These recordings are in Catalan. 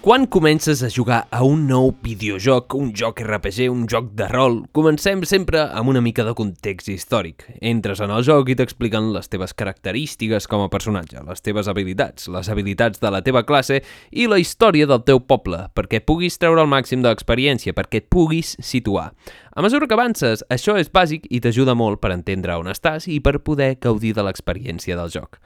Quan comences a jugar a un nou videojoc, un joc RPG, un joc de rol, comencem sempre amb una mica de context històric. Entres en el joc i t'expliquen les teves característiques com a personatge, les teves habilitats, les habilitats de la teva classe i la història del teu poble, perquè puguis treure el màxim de l'experiència, perquè et puguis situar. A mesura que avances, això és bàsic i t'ajuda molt per entendre on estàs i per poder gaudir de l'experiència del joc.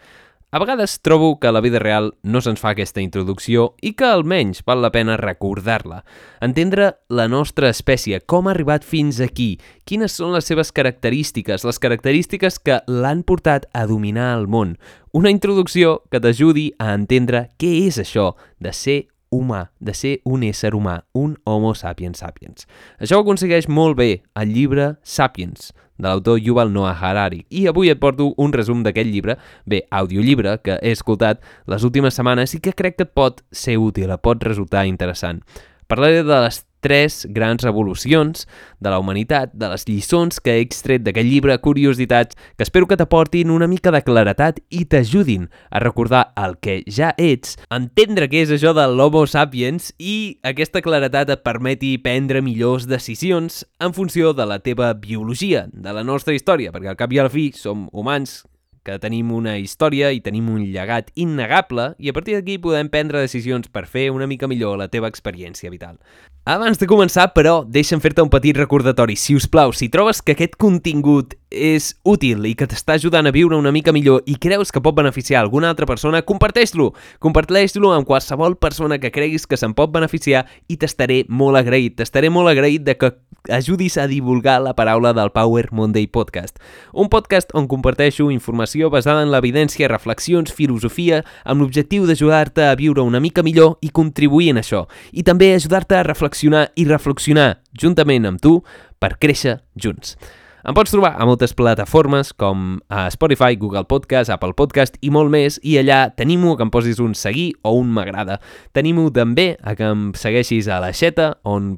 A vegades trobo que la vida real no se'ns fa aquesta introducció i que almenys val la pena recordar-la. Entendre la nostra espècie, com ha arribat fins aquí, quines són les seves característiques, les característiques que l'han portat a dominar el món. Una introducció que t'ajudi a entendre què és això de ser humà, de ser un ésser humà, un homo sapiens sapiens. Això ho aconsegueix molt bé el llibre Sapiens, de l'autor Yuval Noah Harari. I avui et porto un resum d'aquest llibre, bé, audiollibre, que he escoltat les últimes setmanes i que crec que et pot ser útil, et pot resultar interessant. Parlaré de les tres grans revolucions de la humanitat, de les lliçons que he extret d'aquest llibre, curiositats, que espero que t'aportin una mica de claretat i t'ajudin a recordar el que ja ets, entendre què és això de l'homo sapiens i aquesta claretat et permeti prendre millors decisions en funció de la teva biologia, de la nostra història, perquè al cap i al fi som humans que tenim una història i tenim un llegat innegable i a partir d'aquí podem prendre decisions per fer una mica millor la teva experiència vital. Abans de començar, però, deixa'm fer-te un petit recordatori. Si us plau, si trobes que aquest contingut és útil i que t'està ajudant a viure una mica millor i creus que pot beneficiar alguna altra persona, comparteix-lo! Comparteix-lo amb qualsevol persona que creguis que se'n pot beneficiar i t'estaré molt agraït. T'estaré molt agraït de que ajudis a divulgar la paraula del Power Monday Podcast. Un podcast on comparteixo informació basada en l'evidència, reflexions, filosofia, amb l'objectiu d'ajudar-te a viure una mica millor i contribuir en això. I també ajudar-te a reflexionar i reflexionar juntament amb tu per créixer junts. Em pots trobar a moltes plataformes com a Spotify, Google Podcast, Apple Podcast i molt més i allà tenim-ho que em posis un seguir o un m'agrada. Tenim-ho també a que em segueixis a la xeta on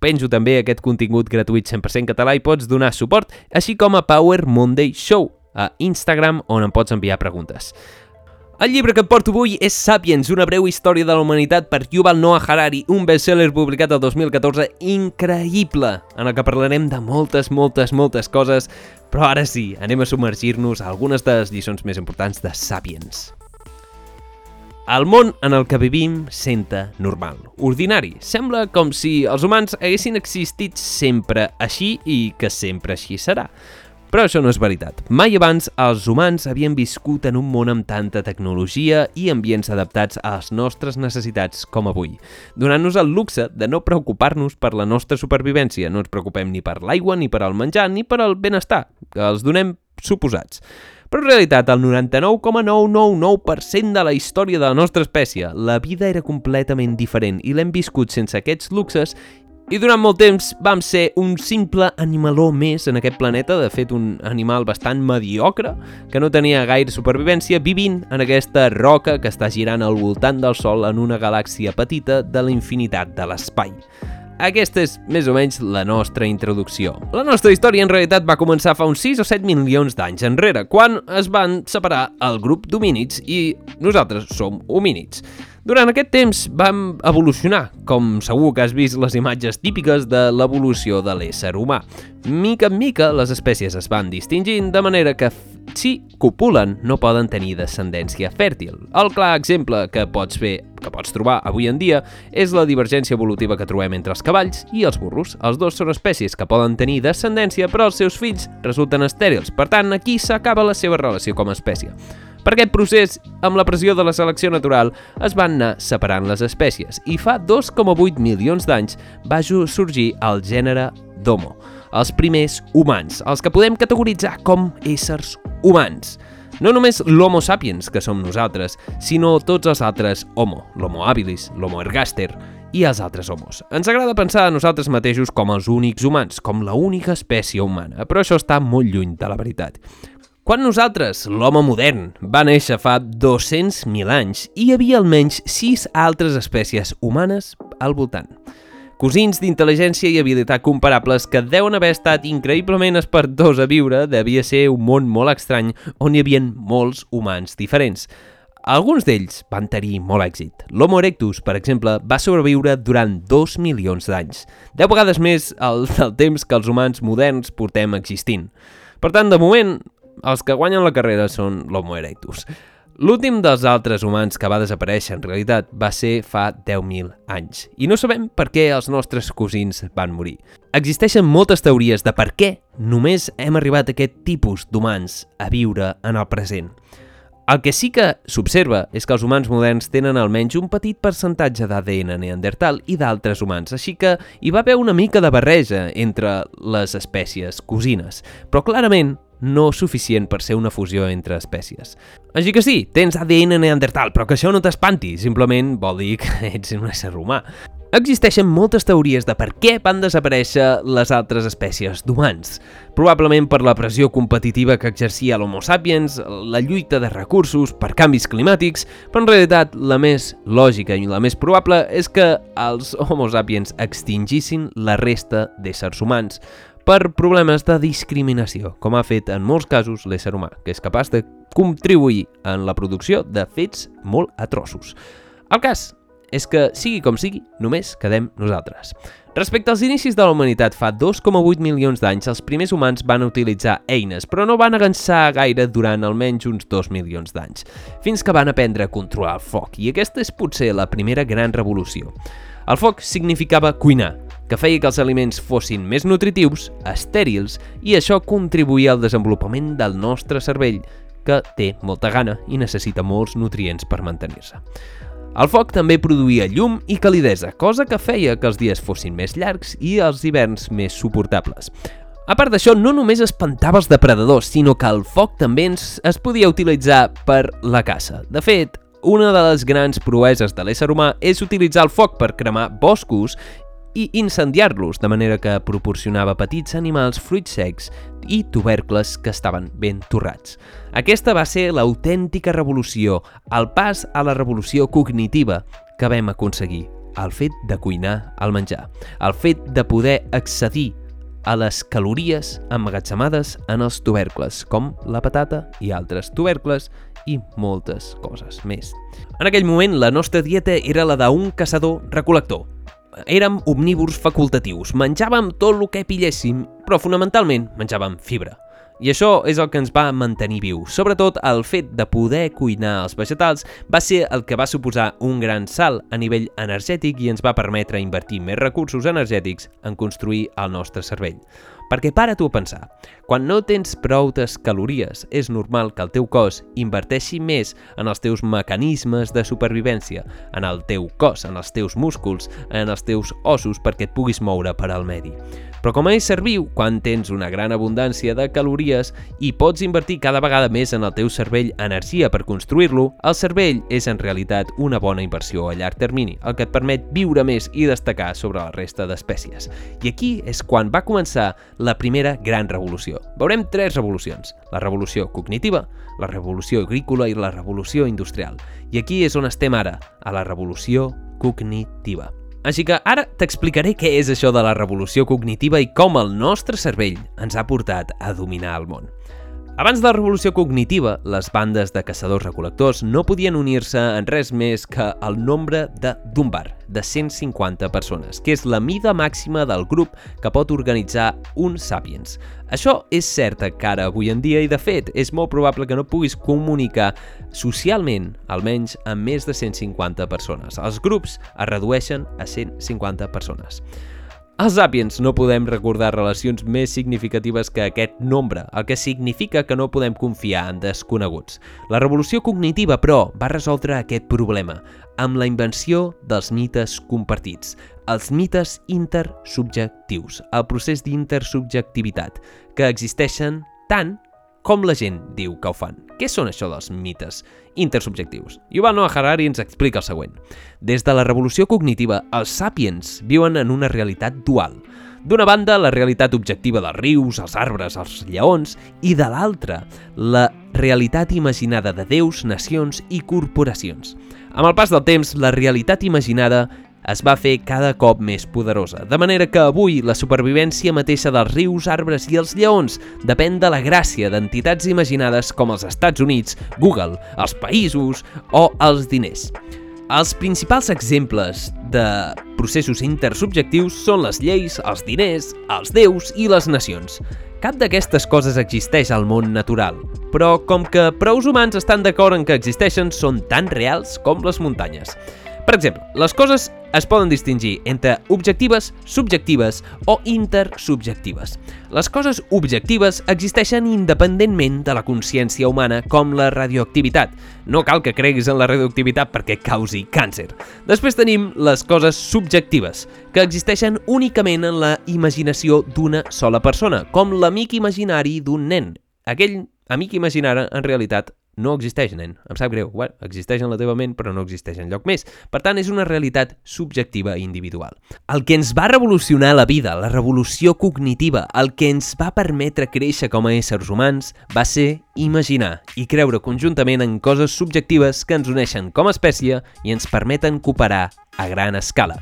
penjo també aquest contingut gratuït 100% català i pots donar suport, així com a Power Monday Show a Instagram on em pots enviar preguntes. El llibre que et porto avui és Sapiens, una breu història de la humanitat per Yuval Noah Harari, un bestseller publicat el 2014 increïble, en el que parlarem de moltes, moltes, moltes coses, però ara sí, anem a submergir-nos a algunes de les lliçons més importants de Sapiens. El món en el que vivim senta normal, ordinari. Sembla com si els humans haguessin existit sempre així i que sempre així serà. Però això no és veritat. Mai abans els humans havien viscut en un món amb tanta tecnologia i ambients adaptats a les nostres necessitats com avui, donant-nos el luxe de no preocupar-nos per la nostra supervivència. No ens preocupem ni per l'aigua, ni per al menjar, ni per al benestar, que els donem suposats. Però en realitat, el 99,999% de la història de la nostra espècie, la vida era completament diferent i l'hem viscut sense aquests luxes i durant molt temps vam ser un simple animaló més en aquest planeta, de fet un animal bastant mediocre, que no tenia gaire supervivència, vivint en aquesta roca que està girant al voltant del Sol en una galàxia petita de la infinitat de l'espai. Aquesta és més o menys la nostra introducció. La nostra història en realitat va començar fa uns 6 o 7 milions d'anys enrere, quan es van separar el grup d'homínids i nosaltres som homínids. Durant aquest temps vam evolucionar, com segur que has vist les imatges típiques de l'evolució de l'ésser humà. Mica en mica, les espècies es van distingint de manera que, si copulen, no poden tenir descendència fèrtil. El clar exemple que pots fer que pots trobar avui en dia és la divergència evolutiva que trobem entre els cavalls i els burros. Els dos són espècies que poden tenir descendència, però els seus fills resulten estèrils. Per tant, aquí s'acaba la seva relació com a espècie. Per aquest procés, amb la pressió de la selecció natural, es van anar separant les espècies i fa 2,8 milions d'anys va sorgir el gènere d'Homo, els primers humans, els que podem categoritzar com éssers humans. No només l'Homo sapiens, que som nosaltres, sinó tots els altres Homo, l'Homo habilis, l'Homo ergaster i els altres homos. Ens agrada pensar a nosaltres mateixos com els únics humans, com la única espècie humana, però això està molt lluny de la veritat. Quan nosaltres, l'home modern, va néixer fa 200.000 anys, hi havia almenys 6 altres espècies humanes al voltant cosins d'intel·ligència i habilitat comparables que deuen haver estat increïblement espertors a viure, devia ser un món molt estrany on hi havia molts humans diferents. Alguns d'ells van tenir molt èxit. L'Homo erectus, per exemple, va sobreviure durant dos milions d'anys, deu vegades més el del temps que els humans moderns portem existint. Per tant, de moment, els que guanyen la carrera són l'Homo erectus. L'últim dels altres humans que va desaparèixer en realitat va ser fa 10.000 anys i no sabem per què els nostres cosins van morir. Existeixen moltes teories de per què només hem arribat a aquest tipus d'humans a viure en el present. El que sí que s'observa és que els humans moderns tenen almenys un petit percentatge d'ADN neandertal i d'altres humans, així que hi va haver una mica de barreja entre les espècies cosines, però clarament no suficient per ser una fusió entre espècies. Així que sí, tens ADN neandertal, però que això no t'espanti, simplement vol dir que ets un ésser humà. Existeixen moltes teories de per què van desaparèixer les altres espècies d'humans. Probablement per la pressió competitiva que exercia l'Homo sapiens, la lluita de recursos, per canvis climàtics, però en realitat la més lògica i la més probable és que els Homo sapiens extingissin la resta d'éssers humans, per problemes de discriminació, com ha fet en molts casos l'ésser humà, que és capaç de contribuir en la producció de fets molt atrossos. El cas és que, sigui com sigui, només quedem nosaltres. Respecte als inicis de la humanitat, fa 2,8 milions d'anys els primers humans van utilitzar eines, però no van avançar gaire durant almenys uns 2 milions d'anys, fins que van aprendre a controlar el foc, i aquesta és potser la primera gran revolució. El foc significava cuinar, que feia que els aliments fossin més nutritius, estèrils, i això contribuïa al desenvolupament del nostre cervell, que té molta gana i necessita molts nutrients per mantenir-se. El foc també produïa llum i calidesa, cosa que feia que els dies fossin més llargs i els hiverns més suportables. A part d'això, no només espantava els depredadors, sinó que el foc també ens es podia utilitzar per la caça. De fet, una de les grans proeses de l'ésser humà és utilitzar el foc per cremar boscos i incendiar-los, de manera que proporcionava petits animals, fruits secs i tubercles que estaven ben torrats. Aquesta va ser l'autèntica revolució, el pas a la revolució cognitiva que vam aconseguir, el fet de cuinar el menjar, el fet de poder accedir a les calories emmagatzemades en els tubercles, com la patata i altres tubercles i moltes coses més. En aquell moment, la nostra dieta era la d'un caçador-recolector, érem omnívors facultatius, menjàvem tot el que pilléssim, però fonamentalment menjàvem fibra. I això és el que ens va mantenir viu. Sobretot el fet de poder cuinar els vegetals va ser el que va suposar un gran salt a nivell energètic i ens va permetre invertir més recursos energètics en construir el nostre cervell. Perquè para tu a pensar, quan no tens proutes calories, és normal que el teu cos inverteixi més en els teus mecanismes de supervivència, en el teu cos, en els teus músculs, en els teus ossos perquè et puguis moure per al medi. Però com a ésser viu, quan tens una gran abundància de calories i pots invertir cada vegada més en el teu cervell energia per construir-lo, el cervell és en realitat una bona inversió a llarg termini, el que et permet viure més i destacar sobre la resta d'espècies. I aquí és quan va començar la primera gran revolució. Veurem tres revolucions, la revolució cognitiva, la revolució agrícola i la revolució industrial. I aquí és on estem ara, a la revolució cognitiva. Així que ara t'explicaré què és això de la revolució cognitiva i com el nostre cervell ens ha portat a dominar el món. Abans de la revolució cognitiva, les bandes de caçadors-recolectors no podien unir-se en res més que el nombre de Dunbar, de 150 persones, que és la mida màxima del grup que pot organitzar un Sapiens. Això és cert encara avui en dia i, de fet, és molt probable que no puguis comunicar socialment, almenys amb més de 150 persones. Els grups es redueixen a 150 persones. Els Sapiens no podem recordar relacions més significatives que aquest nombre, el que significa que no podem confiar en desconeguts. La revolució cognitiva, però, va resoldre aquest problema amb la invenció dels mites compartits, els mites intersubjectius, el procés d'intersubjectivitat, que existeixen tant com la gent diu que ho fan. Què són això dels mites intersubjectius? Yuval Noah Harari ens explica el següent. Des de la revolució cognitiva, els sapiens viuen en una realitat dual. D'una banda, la realitat objectiva dels rius, els arbres, els lleons, i de l'altra, la realitat imaginada de déus, nacions i corporacions. Amb el pas del temps, la realitat imaginada es va fer cada cop més poderosa, de manera que avui la supervivència mateixa dels rius, arbres i els lleons depèn de la gràcia d'entitats imaginades com els Estats Units, Google, els països o els diners. Els principals exemples de processos intersubjectius són les lleis, els diners, els déus i les nacions. Cap d'aquestes coses existeix al món natural, però com que prous humans estan d'acord en que existeixen, són tan reals com les muntanyes. Per exemple, les coses es poden distingir entre objectives, subjectives o intersubjectives. Les coses objectives existeixen independentment de la consciència humana, com la radioactivitat. No cal que creguis en la radioactivitat perquè causi càncer. Després tenim les coses subjectives, que existeixen únicament en la imaginació d'una sola persona, com l'amic imaginari d'un nen. Aquell amic imaginari, en realitat, no existeix, nen. Em sap greu. Bueno, existeix en la teva ment, però no existeix en lloc més. Per tant, és una realitat subjectiva i individual. El que ens va revolucionar la vida, la revolució cognitiva, el que ens va permetre créixer com a éssers humans, va ser imaginar i creure conjuntament en coses subjectives que ens uneixen com a espècie i ens permeten cooperar a gran escala.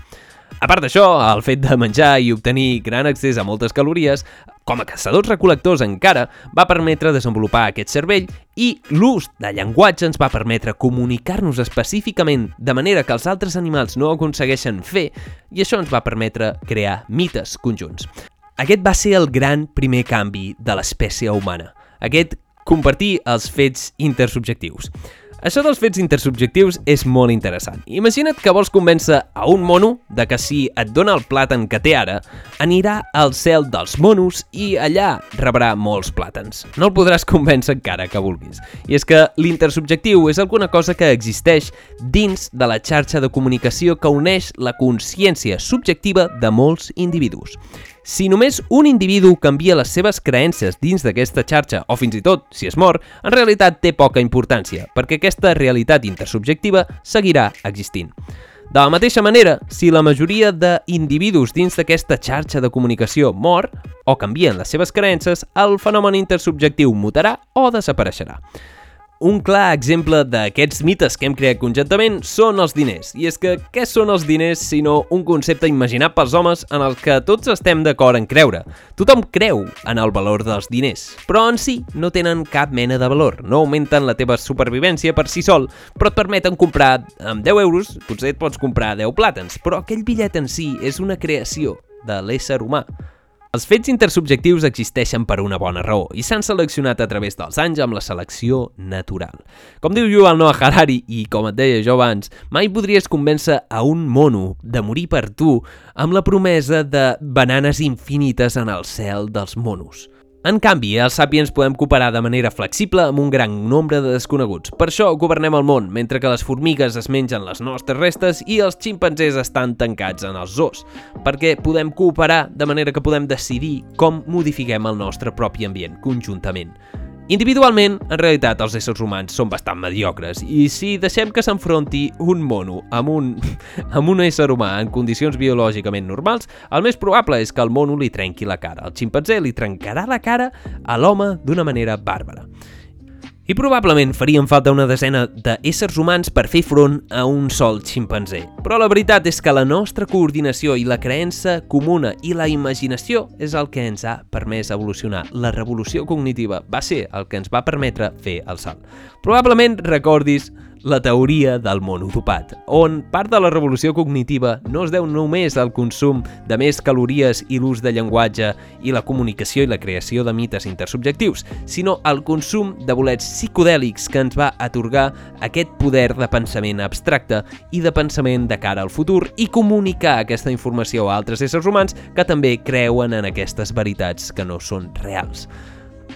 A part d'això, el fet de menjar i obtenir gran accés a moltes calories, com a caçadors-recol·lectors encara, va permetre desenvolupar aquest cervell i l'ús de llenguatge ens va permetre comunicar-nos específicament de manera que els altres animals no aconsegueixen fer i això ens va permetre crear mites conjunts. Aquest va ser el gran primer canvi de l'espècie humana, aquest compartir els fets intersubjectius. Això dels fets intersubjectius és molt interessant. Imagina't que vols convèncer a un mono de que si et dona el plàtan que té ara, anirà al cel dels monos i allà rebrà molts plàtans. No el podràs convèncer encara que vulguis. I és que l'intersubjectiu és alguna cosa que existeix dins de la xarxa de comunicació que uneix la consciència subjectiva de molts individus. Si només un individu canvia les seves creences dins d'aquesta xarxa, o fins i tot si es mor, en realitat té poca importància, perquè aquesta realitat intersubjectiva seguirà existint. De la mateixa manera, si la majoria d'individus dins d'aquesta xarxa de comunicació mor o canvien les seves creences, el fenomen intersubjectiu mutarà o desapareixerà. Un clar exemple d'aquests mites que hem creat conjuntament són els diners. I és que què són els diners sinó un concepte imaginat pels homes en el que tots estem d'acord en creure. Tothom creu en el valor dels diners, però en si no tenen cap mena de valor. No augmenten la teva supervivència per si sol, però et permeten comprar amb 10 euros, potser et pots comprar 10 plàtans, però aquell bitllet en si és una creació de l'ésser humà. Els fets intersubjectius existeixen per una bona raó i s'han seleccionat a través dels anys amb la selecció natural. Com diu Yuval Noah Harari, i com et deia jo abans, mai podries convèncer a un mono de morir per tu amb la promesa de bananes infinites en el cel dels monos. En canvi, els sàpiens podem cooperar de manera flexible amb un gran nombre de desconeguts. Per això governem el món, mentre que les formigues es mengen les nostres restes i els ximpanzés estan tancats en els zoos, perquè podem cooperar de manera que podem decidir com modifiquem el nostre propi ambient conjuntament. Individualment, en realitat, els éssers humans són bastant mediocres i si deixem que s'enfronti un mono amb un, amb un ésser humà en condicions biològicament normals, el més probable és que el mono li trenqui la cara. El ximpanzé li trencarà la cara a l'home d'una manera bàrbara. I probablement farien falta una desena d'éssers humans per fer front a un sol ximpanzé. Però la veritat és que la nostra coordinació i la creença comuna i la imaginació és el que ens ha permès evolucionar. La revolució cognitiva va ser el que ens va permetre fer el salt. Probablement recordis la teoria del monodopat, on part de la revolució cognitiva no es deu només al consum de més calories i l'ús de llenguatge i la comunicació i la creació de mites intersubjectius, sinó al consum de bolets psicodèlics que ens va atorgar aquest poder de pensament abstracte i de pensament de cara al futur i comunicar aquesta informació a altres éssers humans que també creuen en aquestes veritats que no són reals.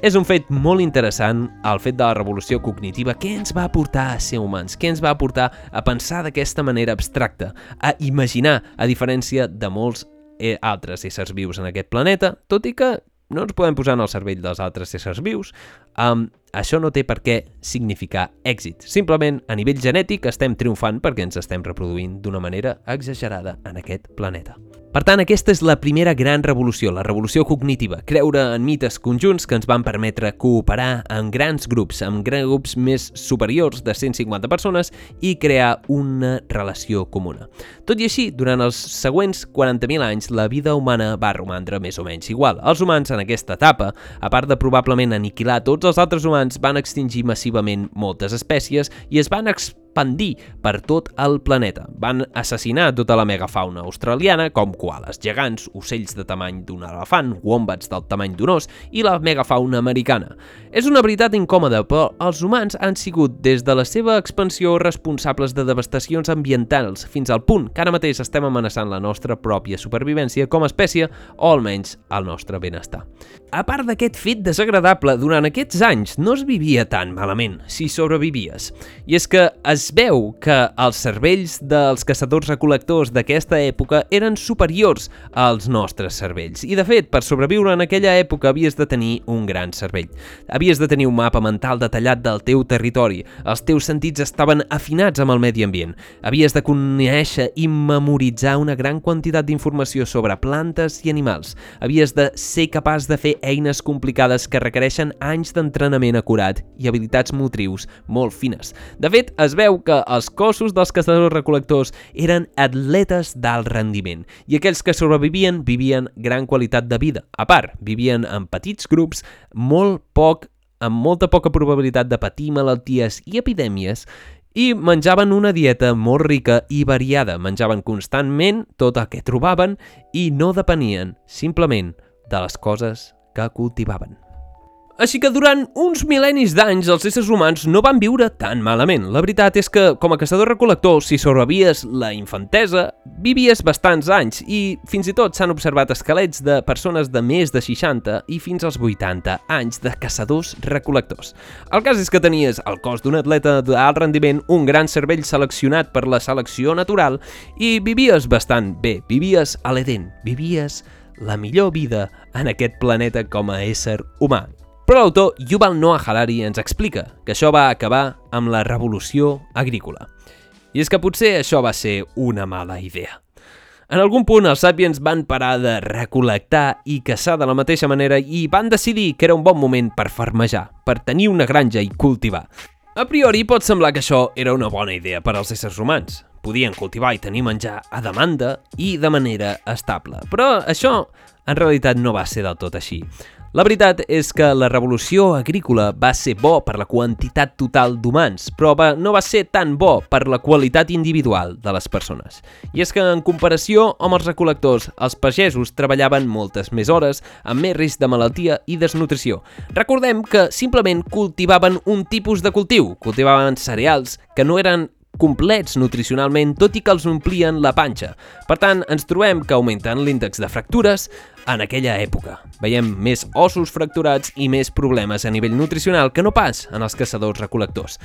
És un fet molt interessant el fet de la revolució cognitiva que ens va portar a ser humans, que ens va portar a pensar d'aquesta manera abstracta, a imaginar, a diferència de molts eh, altres éssers vius en aquest planeta, tot i que no ens podem posar en el cervell dels altres éssers vius, um, això no té per què significar èxit. Simplement, a nivell genètic, estem triomfant perquè ens estem reproduint d'una manera exagerada en aquest planeta. Per tant, aquesta és la primera gran revolució, la revolució cognitiva, creure en mites conjunts que ens van permetre cooperar en grans grups, amb grups més superiors de 150 persones i crear una relació comuna. Tot i així, durant els següents 40.000 anys, la vida humana va romandre més o menys igual. Els humans en aquesta etapa, a part de probablement aniquilar tots els altres humans, van extingir massivament moltes espècies i es van expandir expandir per tot el planeta. Van assassinar tota la megafauna australiana, com koalas gegants, ocells de tamany d'un elefant, wombats del tamany d'un os i la megafauna americana. És una veritat incòmoda, però els humans han sigut, des de la seva expansió, responsables de devastacions ambientals, fins al punt que ara mateix estem amenaçant la nostra pròpia supervivència com a espècie, o almenys el nostre benestar. A part d'aquest fet desagradable, durant aquests anys no es vivia tan malament, si sobrevivies. I és que es es veu que els cervells dels caçadors-recol·lectors d'aquesta època eren superiors als nostres cervells. I, de fet, per sobreviure en aquella època havies de tenir un gran cervell. Havies de tenir un mapa mental detallat del teu territori. Els teus sentits estaven afinats amb el medi ambient. Havies de conèixer i memoritzar una gran quantitat d'informació sobre plantes i animals. Havies de ser capaç de fer eines complicades que requereixen anys d'entrenament acurat i habilitats motrius molt fines. De fet, es veu veu que els cossos dels caçadors-recol·lectors eren atletes d'alt rendiment i aquells que sobrevivien vivien gran qualitat de vida. A part, vivien en petits grups molt poc amb molta poca probabilitat de patir malalties i epidèmies i menjaven una dieta molt rica i variada. Menjaven constantment tot el que trobaven i no depenien simplement de les coses que cultivaven. Així que durant uns mil·lennis d'anys els éssers humans no van viure tan malament. La veritat és que, com a caçador-recol·lector, si sobrevivies la infantesa, vivies bastants anys i fins i tot s'han observat esquelets de persones de més de 60 i fins als 80 anys de caçadors-recol·lectors. El cas és que tenies el cos d'un atleta d'alt rendiment, un gran cervell seleccionat per la selecció natural i vivies bastant bé, vivies a l'Eden, vivies la millor vida en aquest planeta com a ésser humà. Però l'autor Yuval Noah Harari ens explica que això va acabar amb la revolució agrícola. I és que potser això va ser una mala idea. En algun punt els sàpiens van parar de recol·lectar i caçar de la mateixa manera i van decidir que era un bon moment per farmejar, per tenir una granja i cultivar. A priori pot semblar que això era una bona idea per als éssers humans. Podien cultivar i tenir menjar a demanda i de manera estable. Però això en realitat no va ser del tot així. La veritat és que la revolució agrícola va ser bo per la quantitat total d'humans, però va, no va ser tan bo per la qualitat individual de les persones. I és que, en comparació amb els recolectors, els pagesos treballaven moltes més hores, amb més risc de malaltia i desnutrició. Recordem que simplement cultivaven un tipus de cultiu, cultivaven cereals que no eren complets nutricionalment, tot i que els omplien la panxa. Per tant, ens trobem que augmenten l'índex de fractures en aquella època. Veiem més ossos fracturats i més problemes a nivell nutricional que no pas en els caçadors-recol·lectors.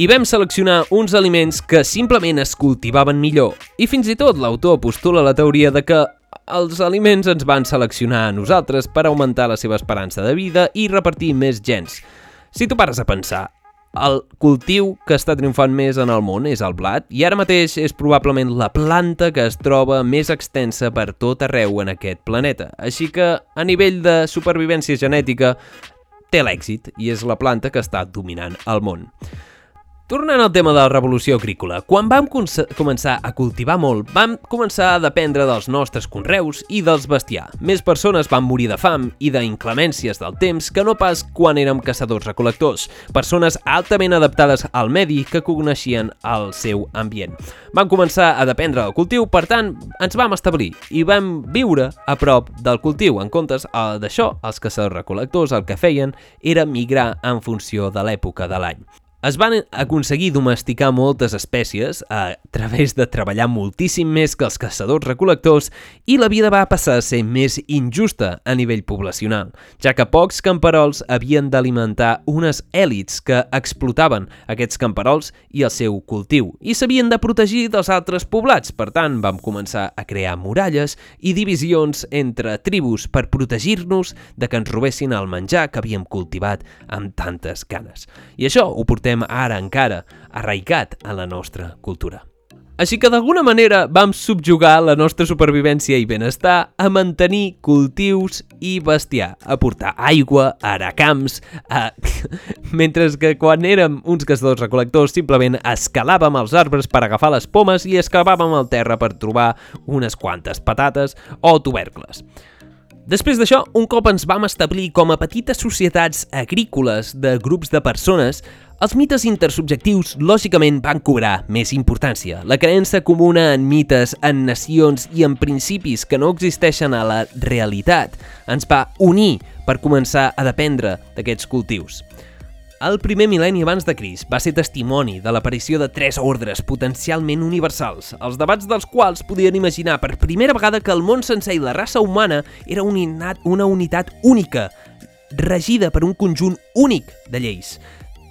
I vam seleccionar uns aliments que simplement es cultivaven millor. I fins i tot l'autor postula la teoria de que els aliments ens van seleccionar a nosaltres per augmentar la seva esperança de vida i repartir més gens. Si tu pares a pensar, el cultiu que està triomfant més en el món és el blat i ara mateix és probablement la planta que es troba més extensa per tot arreu en aquest planeta. Així que, a nivell de supervivència genètica, té l'èxit i és la planta que està dominant el món. Tornant al tema de la revolució agrícola, quan vam començar a cultivar molt, vam començar a dependre dels nostres conreus i dels bestiar. Més persones van morir de fam i d'inclemències del temps que no pas quan érem caçadors-recol·lectors, persones altament adaptades al medi que coneixien el seu ambient. Vam començar a dependre del cultiu, per tant, ens vam establir i vam viure a prop del cultiu. En comptes d'això, els caçadors-recol·lectors el que feien era migrar en funció de l'època de l'any. Es van aconseguir domesticar moltes espècies a través de treballar moltíssim més que els caçadors-recol·lectors i la vida va passar a ser més injusta a nivell poblacional, ja que pocs camperols havien d'alimentar unes èlits que explotaven aquests camperols i el seu cultiu i s'havien de protegir dels altres poblats. Per tant, vam començar a crear muralles i divisions entre tribus per protegir-nos de que ens robessin el menjar que havíem cultivat amb tantes ganes. I això ho portem portem ara encara arraigat a la nostra cultura. Així que d'alguna manera vam subjugar la nostra supervivència i benestar a mantenir cultius i bestiar, a portar aigua, a arar camps, a... mentre que quan érem uns caçadors recolectors simplement escalàvem els arbres per agafar les pomes i excavàvem el terra per trobar unes quantes patates o tubercles. Després d'això, un cop ens vam establir com a petites societats agrícoles de grups de persones, els mites intersubjectius lògicament van cobrar més importància. La creença comuna en mites, en nacions i en principis que no existeixen a la realitat ens va unir per començar a dependre d'aquests cultius. El primer mil·lenni abans de Cris va ser testimoni de l'aparició de tres ordres potencialment universals, els debats dels quals podien imaginar per primera vegada que el món sencer i la raça humana era un innat, una unitat única, regida per un conjunt únic de lleis.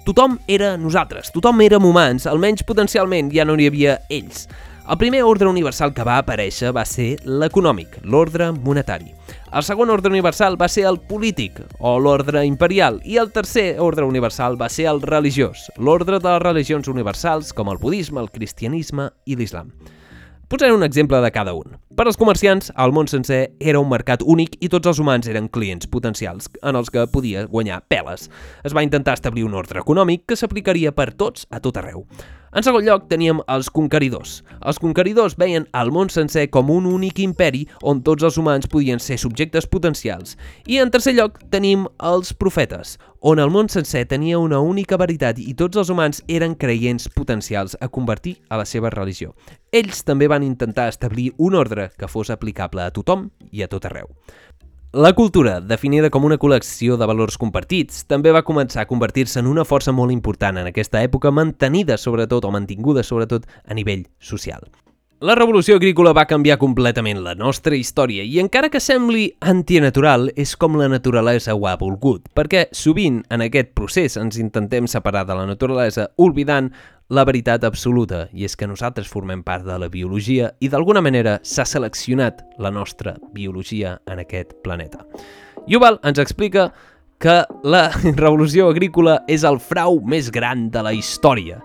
Tothom era nosaltres, tothom érem humans, almenys potencialment ja no hi havia ells. El primer ordre universal que va aparèixer va ser l'econòmic, l'ordre monetari. El segon ordre universal va ser el polític, o l'ordre imperial, i el tercer ordre universal va ser el religiós, l'ordre de les religions universals com el budisme, el cristianisme i l'islam. Posaré un exemple de cada un. Per als comerciants, el món sencer era un mercat únic i tots els humans eren clients potencials en els que podia guanyar peles. Es va intentar establir un ordre econòmic que s'aplicaria per tots a tot arreu. En segon lloc teníem els conqueridors. Els conqueridors veien el món sencer com un únic imperi on tots els humans podien ser subjectes potencials. I en tercer lloc tenim els profetes, on el món sencer tenia una única veritat i tots els humans eren creients potencials a convertir a la seva religió. Ells també van intentar establir un ordre que fos aplicable a tothom i a tot arreu. La cultura, definida com una col·lecció de valors compartits, també va començar a convertir-se en una força molt important en aquesta època, mantenida sobretot o mantinguda sobretot a nivell social. La revolució agrícola va canviar completament la nostra història i encara que sembli antinatural, és com la naturalesa ho ha volgut, perquè sovint en aquest procés ens intentem separar de la naturalesa oblidant la veritat absoluta, i és que nosaltres formem part de la biologia i d'alguna manera s'ha seleccionat la nostra biologia en aquest planeta. Yuval ens explica que la revolució agrícola és el frau més gran de la història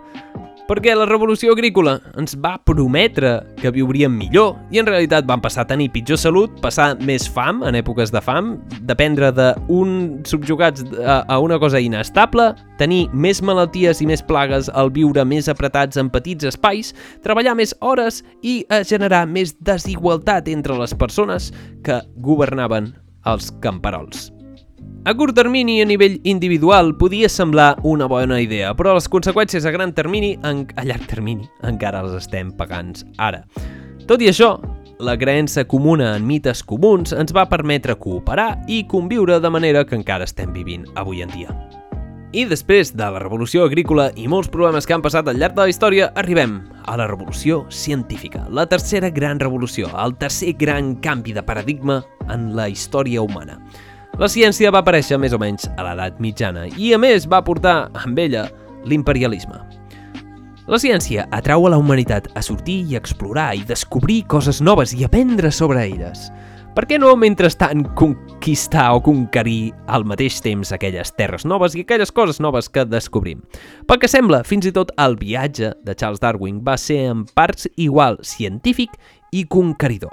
perquè la revolució agrícola ens va prometre que viuríem millor i en realitat van passar a tenir pitjor salut, passar més fam en èpoques de fam, dependre d'un subjugats a, una cosa inestable, tenir més malalties i més plagues al viure més apretats en petits espais, treballar més hores i a generar més desigualtat entre les persones que governaven els camperols. A curt termini, a nivell individual, podia semblar una bona idea, però les conseqüències a gran termini, en... a llarg termini, encara les estem pagant ara. Tot i això, la creença comuna en mites comuns ens va permetre cooperar i conviure de manera que encara estem vivint avui en dia. I després de la revolució agrícola i molts problemes que han passat al llarg de la història, arribem a la revolució científica, la tercera gran revolució, el tercer gran canvi de paradigma en la història humana. La ciència va aparèixer més o menys a l'edat mitjana i, a més, va portar amb ella l'imperialisme. La ciència atrau a la humanitat a sortir i explorar i descobrir coses noves i aprendre sobre elles. Per què no, mentrestant, conquistar o conquerir al mateix temps aquelles terres noves i aquelles coses noves que descobrim? Pel que sembla, fins i tot el viatge de Charles Darwin va ser en parts igual científic i conqueridor.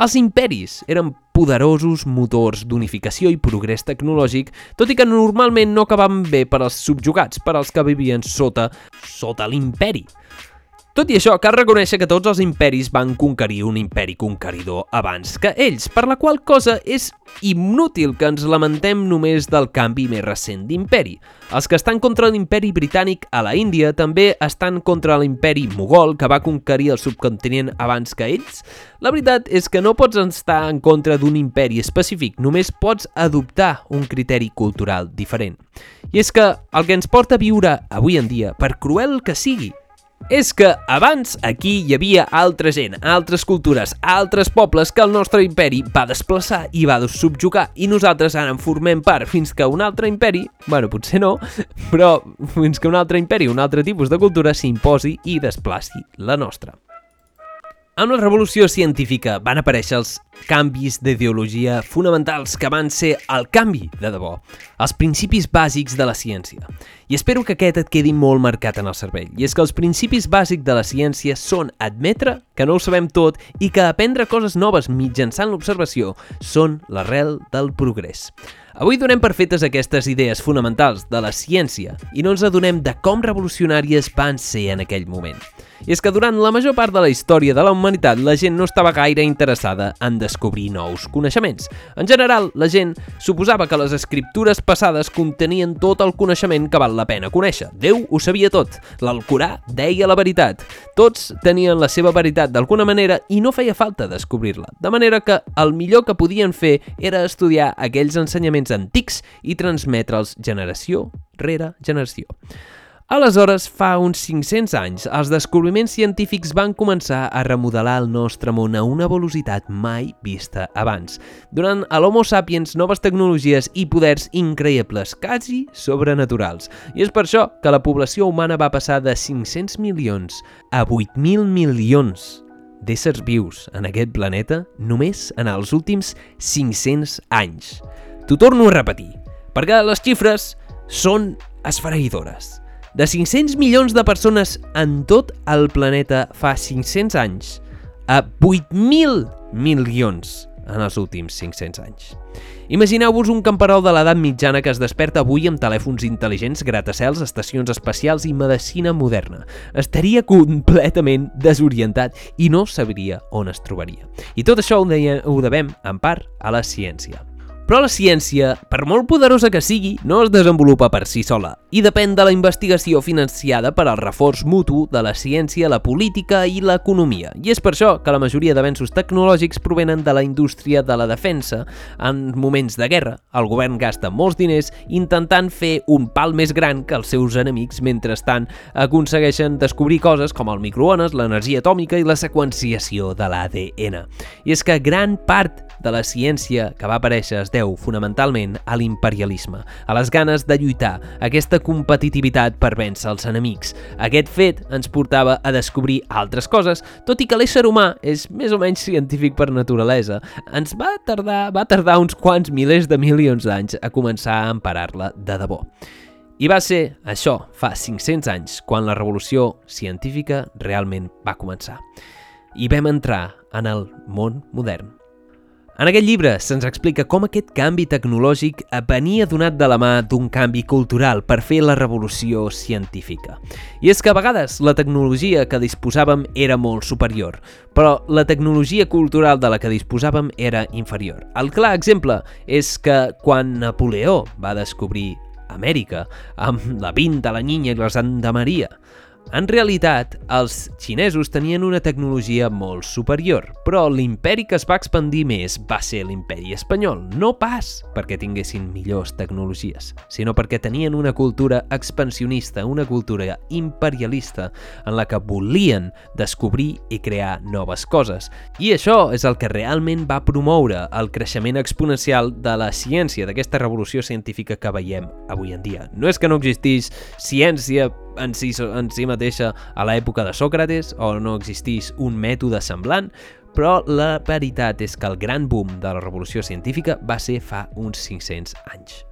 Els imperis eren poderosos motors d'unificació i progrés tecnològic, tot i que normalment no acabaven bé per als subjugats, per als que vivien sota, sota l'imperi. Tot i això, cal reconèixer que tots els imperis van conquerir un imperi conqueridor abans que ells, per la qual cosa és inútil que ens lamentem només del canvi més recent d'imperi. Els que estan contra l'imperi britànic a la Índia també estan contra l'imperi mogol que va conquerir el subcontinent abans que ells? La veritat és que no pots estar en contra d'un imperi específic, només pots adoptar un criteri cultural diferent. I és que el que ens porta a viure avui en dia, per cruel que sigui, és que abans aquí hi havia altra gent, altres cultures, altres pobles que el nostre imperi va desplaçar i va subjugar i nosaltres ara en formem part fins que un altre imperi, bueno, potser no, però fins que un altre imperi, un altre tipus de cultura s'imposi i desplaci la nostra. Amb la revolució científica van aparèixer els canvis d'ideologia fonamentals que van ser el canvi de debò, els principis bàsics de la ciència. I espero que aquest et quedi molt marcat en el cervell. I és que els principis bàsics de la ciència són admetre que no ho sabem tot i que aprendre coses noves mitjançant l'observació són l'arrel del progrés. Avui donem per fetes aquestes idees fonamentals de la ciència i no ens adonem de com revolucionàries van ser en aquell moment. I és que durant la major part de la història de la humanitat la gent no estava gaire interessada en descobrir nous coneixements. En general, la gent suposava que les escriptures passades contenien tot el coneixement que val la pena conèixer. Déu ho sabia tot. L'Alcorà deia la veritat. Tots tenien la seva veritat d'alguna manera i no feia falta descobrir-la. De manera que el millor que podien fer era estudiar aquells ensenyaments antics i transmetre'ls generació rere generació. Aleshores, fa uns 500 anys, els descobriments científics van començar a remodelar el nostre món a una velocitat mai vista abans, donant a l'Homo sapiens noves tecnologies i poders increïbles, quasi sobrenaturals. I és per això que la població humana va passar de 500 milions a 8.000 milions d'éssers vius en aquest planeta només en els últims 500 anys. T'ho torno a repetir, perquè les xifres són esfereïdores. De 500 milions de persones en tot el planeta fa 500 anys a 8.000 milions en els últims 500 anys. Imagineu-vos un camperol de l'edat mitjana que es desperta avui amb telèfons intel·ligents, gratacels, estacions espacials i medicina moderna. Estaria completament desorientat i no sabria on es trobaria. I tot això ho, deia, ho devem, en part, a la ciència. Però la ciència, per molt poderosa que sigui, no es desenvolupa per si sola i depèn de la investigació financiada per al reforç mutu de la ciència, la política i l'economia. I és per això que la majoria d'avenços tecnològics provenen de la indústria de la defensa. En moments de guerra, el govern gasta molts diners intentant fer un pal més gran que els seus enemics, mentrestant aconsegueixen descobrir coses com el microones, l'energia atòmica i la seqüenciació de l'ADN. I és que gran part de la ciència que va aparèixer deu fonamentalment a l'imperialisme, a les ganes de lluitar, aquesta competitivitat per vèncer els enemics. Aquest fet ens portava a descobrir altres coses, tot i que l'ésser humà és més o menys científic per naturalesa. Ens va tardar, va tardar uns quants milers de milions d'anys a començar a emparar-la de debò. I va ser això, fa 500 anys, quan la revolució científica realment va començar. I vam entrar en el món modern. En aquest llibre se'ns explica com aquest canvi tecnològic venia donat de la mà d'un canvi cultural per fer la revolució científica. I és que a vegades la tecnologia que disposàvem era molt superior, però la tecnologia cultural de la que disposàvem era inferior. El clar exemple és que quan Napoleó va descobrir Amèrica amb la Pinta, la Niña i la Santa Maria, en realitat, els xinesos tenien una tecnologia molt superior, però l'imperi que es va expandir més va ser l'imperi espanyol, no pas perquè tinguessin millors tecnologies, sinó perquè tenien una cultura expansionista, una cultura imperialista en la que volien descobrir i crear noves coses. I això és el que realment va promoure el creixement exponencial de la ciència, d'aquesta revolució científica que veiem avui en dia. No és que no existís ciència en si, en si mateixa a l'època de Sòcrates o no existís un mètode semblant, però la veritat és que el gran boom de la revolució científica va ser fa uns 500 anys.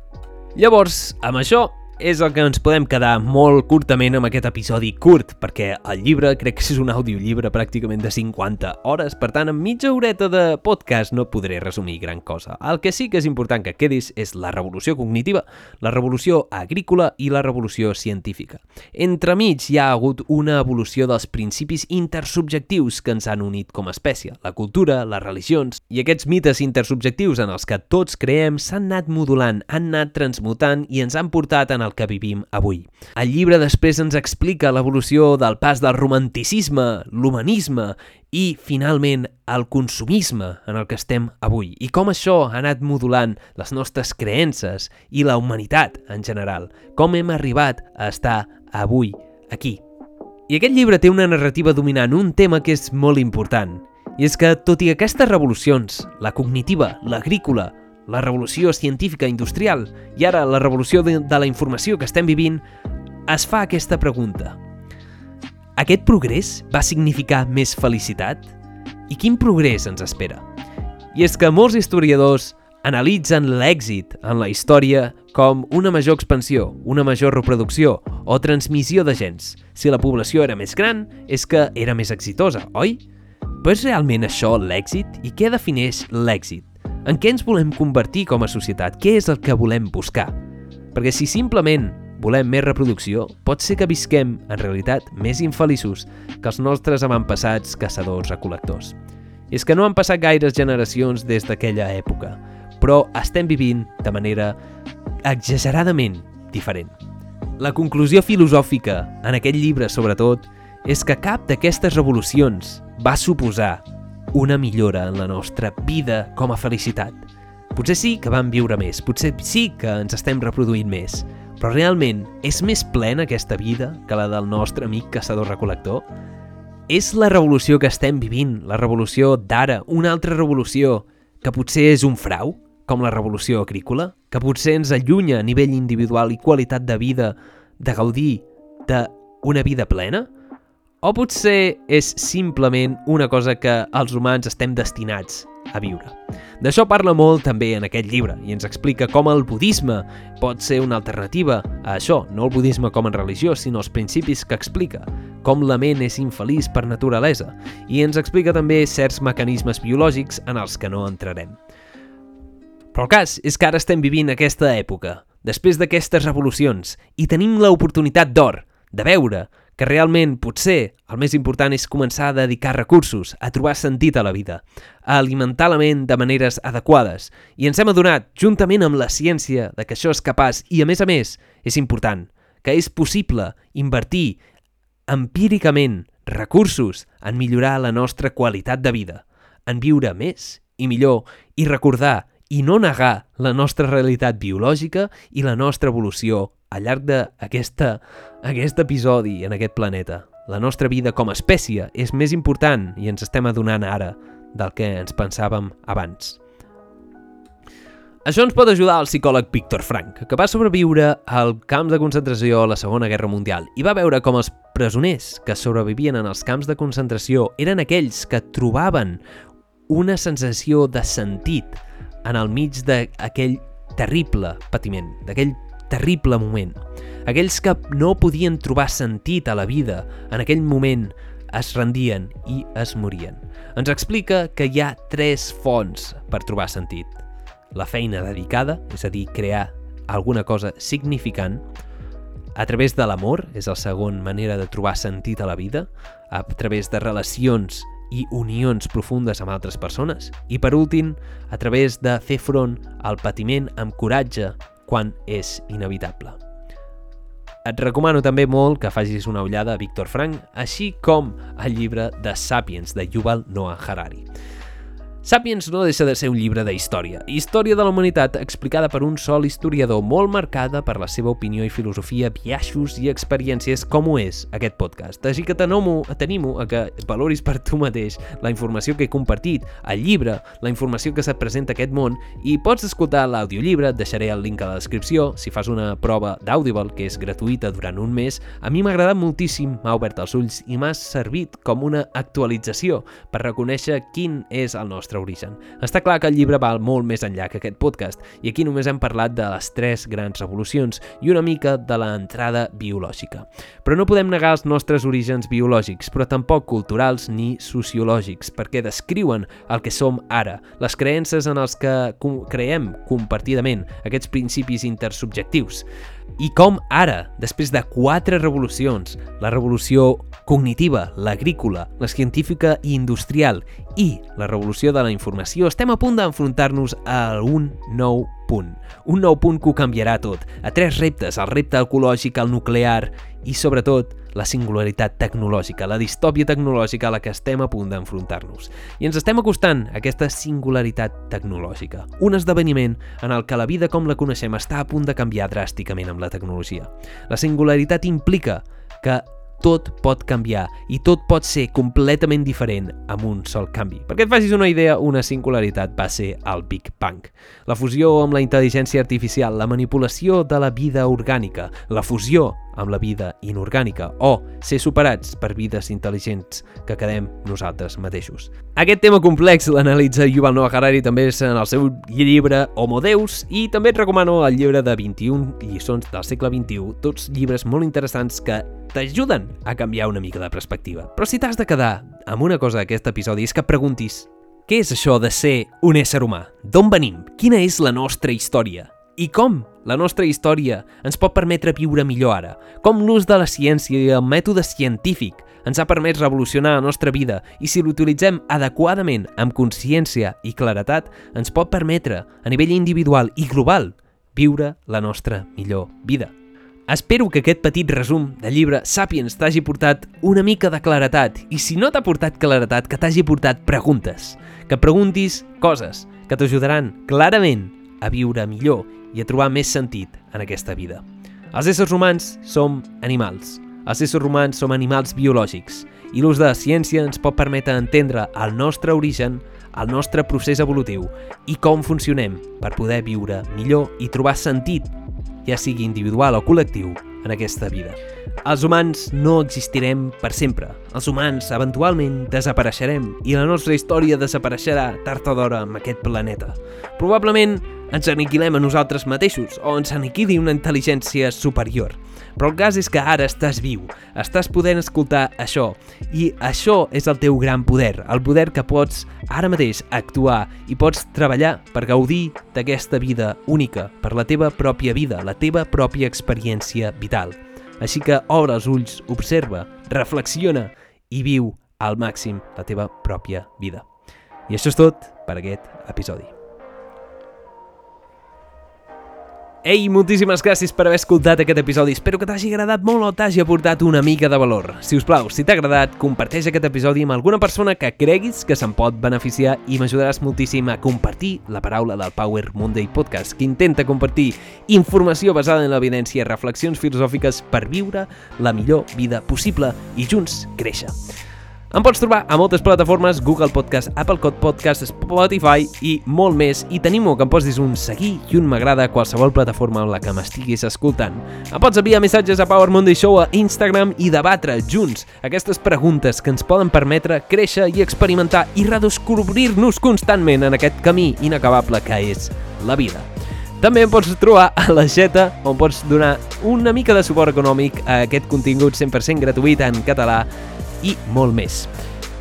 Llavors, amb això, és el que ens podem quedar molt curtament amb aquest episodi curt, perquè el llibre crec que és un audiollibre pràcticament de 50 hores, per tant, en mitja horeta de podcast no podré resumir gran cosa. El que sí que és important que quedis és la revolució cognitiva, la revolució agrícola i la revolució científica. Entremig hi ha hagut una evolució dels principis intersubjectius que ens han unit com a espècie, la cultura, les religions, i aquests mites intersubjectius en els que tots creem s'han anat modulant, han anat transmutant i ens han portat en el que vivim avui. El llibre després ens explica l'evolució del pas del romanticisme, l'humanisme i, finalment, el consumisme en el que estem avui i com això ha anat modulant les nostres creences i la humanitat en general, com hem arribat a estar avui aquí. I aquest llibre té una narrativa dominant, un tema que és molt important, i és que, tot i aquestes revolucions, la cognitiva, l'agrícola, la revolució científica industrial i ara la revolució de, de la informació que estem vivint, es fa aquesta pregunta. Aquest progrés va significar més felicitat? I quin progrés ens espera? I és que molts historiadors analitzen l'èxit en la història com una major expansió, una major reproducció o transmissió de gens. Si la població era més gran, és que era més exitosa, oi? Però és realment això l'èxit? I què defineix l'èxit? En què ens volem convertir com a societat? Què és el que volem buscar? Perquè si simplement volem més reproducció, pot ser que visquem, en realitat, més infeliços que els nostres avantpassats caçadors-recolectors. És que no han passat gaires generacions des d'aquella època, però estem vivint de manera exageradament diferent. La conclusió filosòfica, en aquest llibre sobretot, és que cap d'aquestes revolucions va suposar una millora en la nostra vida com a felicitat. Potser sí que vam viure més, potser sí que ens estem reproduint més, però realment és més plena aquesta vida que la del nostre amic caçador-recolector? És la revolució que estem vivint, la revolució d'ara, una altra revolució, que potser és un frau, com la revolució agrícola, que potser ens allunya a nivell individual i qualitat de vida de gaudir d'una vida plena? O potser és simplement una cosa que els humans estem destinats a viure. D'això parla molt també en aquest llibre i ens explica com el budisme pot ser una alternativa a això, no el budisme com en religió, sinó els principis que explica, com la ment és infeliç per naturalesa, i ens explica també certs mecanismes biològics en els que no entrarem. Però el cas és que ara estem vivint aquesta època, després d'aquestes revolucions, i tenim l'oportunitat d'or de veure que realment potser el més important és començar a dedicar recursos, a trobar sentit a la vida, a alimentar la ment de maneres adequades. I ens hem adonat, juntament amb la ciència, de que això és capaç i, a més a més, és important, que és possible invertir empíricament recursos en millorar la nostra qualitat de vida, en viure més i millor i recordar i no negar la nostra realitat biològica i la nostra evolució al llarg d'aquest episodi en aquest planeta. La nostra vida com a espècie és més important i ens estem adonant ara del que ens pensàvem abans. Això ens pot ajudar el psicòleg Víctor Frank, que va sobreviure al camp de concentració a la Segona Guerra Mundial i va veure com els presoners que sobrevivien en els camps de concentració eren aquells que trobaven una sensació de sentit en el mig d'aquell terrible patiment, d'aquell terrible moment. Aquells que no podien trobar sentit a la vida en aquell moment es rendien i es morien. Ens explica que hi ha tres fonts per trobar sentit. La feina dedicada, és a dir, crear alguna cosa significant, a través de l'amor, és la segona manera de trobar sentit a la vida, a través de relacions i unions profundes amb altres persones, i per últim, a través de fer front al patiment amb coratge quan és inevitable. Et recomano també molt que facis una ullada a Víctor Frank, així com al llibre de Sapiens de Yuval Noah Harari. Sapiens no deixa de ser un llibre de història. Història de la humanitat explicada per un sol historiador molt marcada per la seva opinió i filosofia, viatges i experiències com ho és aquest podcast. Així que t'animo a que valoris per tu mateix la informació que he compartit, el llibre, la informació que se't presenta aquest món i pots escoltar l'audiollibre, deixaré el link a la descripció si fas una prova d'Audible que és gratuïta durant un mes. A mi m'ha agradat moltíssim, m'ha obert els ulls i m'ha servit com una actualització per reconèixer quin és el nostre nostre origen. Està clar que el llibre val molt més enllà que aquest podcast, i aquí només hem parlat de les tres grans revolucions i una mica de l'entrada biològica. Però no podem negar els nostres orígens biològics, però tampoc culturals ni sociològics, perquè descriuen el que som ara, les creences en els que creiem compartidament, aquests principis intersubjectius. I com ara, després de quatre revolucions, la revolució cognitiva, l'agrícola, la científica i industrial i la revolució de la informació, estem a punt d'enfrontar-nos a un nou punt. Un nou punt que ho canviarà tot, a tres reptes, el repte ecològic, el nuclear i, sobretot, la singularitat tecnològica, la distòpia tecnològica a la que estem a punt d'enfrontar-nos. I ens estem acostant a aquesta singularitat tecnològica, un esdeveniment en el que la vida com la coneixem està a punt de canviar dràsticament amb la tecnologia. La singularitat implica que tot pot canviar i tot pot ser completament diferent amb un sol canvi. Perquè et facis una idea, una singularitat va ser el Big Bang. La fusió amb la intel·ligència artificial, la manipulació de la vida orgànica, la fusió amb la vida inorgànica o ser superats per vides intel·ligents que quedem nosaltres mateixos. Aquest tema complex l'analitza Yuval Noah Harari també en el seu llibre Homo Deus i també et recomano el llibre de 21 lliçons del segle XXI, tots llibres molt interessants que t'ajuden a canviar una mica de perspectiva. Però si t'has de quedar amb una cosa d'aquest episodi és que preguntis què és això de ser un ésser humà? D'on venim? Quina és la nostra història? I com la nostra història ens pot permetre viure millor ara? Com l'ús de la ciència i el mètode científic ens ha permès revolucionar la nostra vida i si l'utilitzem adequadament, amb consciència i claretat, ens pot permetre, a nivell individual i global, viure la nostra millor vida. Espero que aquest petit resum del llibre Sapiens t'hagi portat una mica de claretat i si no t'ha portat claretat, que t'hagi portat preguntes, que preguntis coses que t'ajudaran clarament a viure millor i a trobar més sentit en aquesta vida. Els éssers humans som animals. Els éssers humans som animals biològics i l'ús de la ciència ens pot permetre entendre el nostre origen, el nostre procés evolutiu i com funcionem per poder viure millor i trobar sentit ja sigui individual o col·lectiu, en aquesta vida. Els humans no existirem per sempre. Els humans eventualment desapareixerem i la nostra història desapareixerà tard o d'hora amb aquest planeta. Probablement ens aniquilem a nosaltres mateixos o ens aniquili una intel·ligència superior. Però el cas és que ara estàs viu, estàs podent escoltar això, i això és el teu gran poder, el poder que pots ara mateix actuar i pots treballar per gaudir d'aquesta vida única, per la teva pròpia vida, la teva pròpia experiència vital. Així que obre els ulls, observa, reflexiona i viu al màxim la teva pròpia vida. I això és tot per aquest episodi. Ei, moltíssimes gràcies per haver escoltat aquest episodi. Espero que t'hagi agradat molt o t'hagi aportat una mica de valor. Si us plau, si t'ha agradat, comparteix aquest episodi amb alguna persona que creguis que se'n pot beneficiar i m'ajudaràs moltíssim a compartir la paraula del Power Monday Podcast, que intenta compartir informació basada en l'evidència i reflexions filosòfiques per viure la millor vida possible i junts créixer. Em pots trobar a moltes plataformes, Google Podcast, Apple Podcast, Spotify i molt més. I tenim-ho que em posis un seguir i un m'agrada a qualsevol plataforma en la que m'estiguis escoltant. Em pots enviar missatges a Power Monday Show a Instagram i debatre junts aquestes preguntes que ens poden permetre créixer i experimentar i redescobrir-nos constantment en aquest camí inacabable que és la vida. També em pots trobar a la Xeta, on pots donar una mica de suport econòmic a aquest contingut 100% gratuït en català i molt més.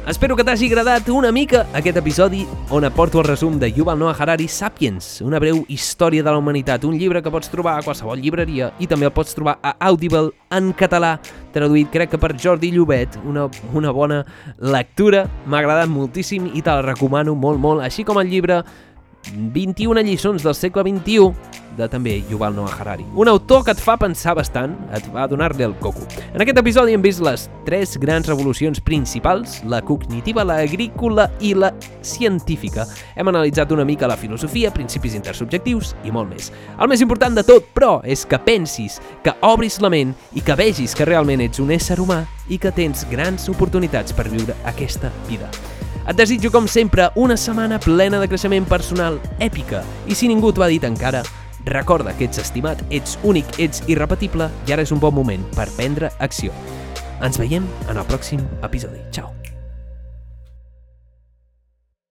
Espero que t'hagi agradat una mica aquest episodi on aporto el resum de Yuval Noah Harari Sapiens, una breu història de la humanitat, un llibre que pots trobar a qualsevol llibreria i també el pots trobar a Audible en català, traduït crec que per Jordi Llobet, una, una bona lectura, m'ha agradat moltíssim i te la recomano molt, molt, així com el llibre 21 lliçons del segle XXI de també Yuval Noah Harari. Un autor que et fa pensar bastant, et va donar-li el coco. En aquest episodi hem vist les tres grans revolucions principals, la cognitiva, la agrícola i la científica. Hem analitzat una mica la filosofia, principis intersubjectius i molt més. El més important de tot, però, és que pensis, que obris la ment i que vegis que realment ets un ésser humà i que tens grans oportunitats per viure aquesta vida. Et desitjo, com sempre, una setmana plena de creixement personal èpica. I si ningú t'ho ha dit encara, recorda que ets estimat, ets únic, ets irrepetible i ara és un bon moment per prendre acció. Ens veiem en el pròxim episodi. Ciao!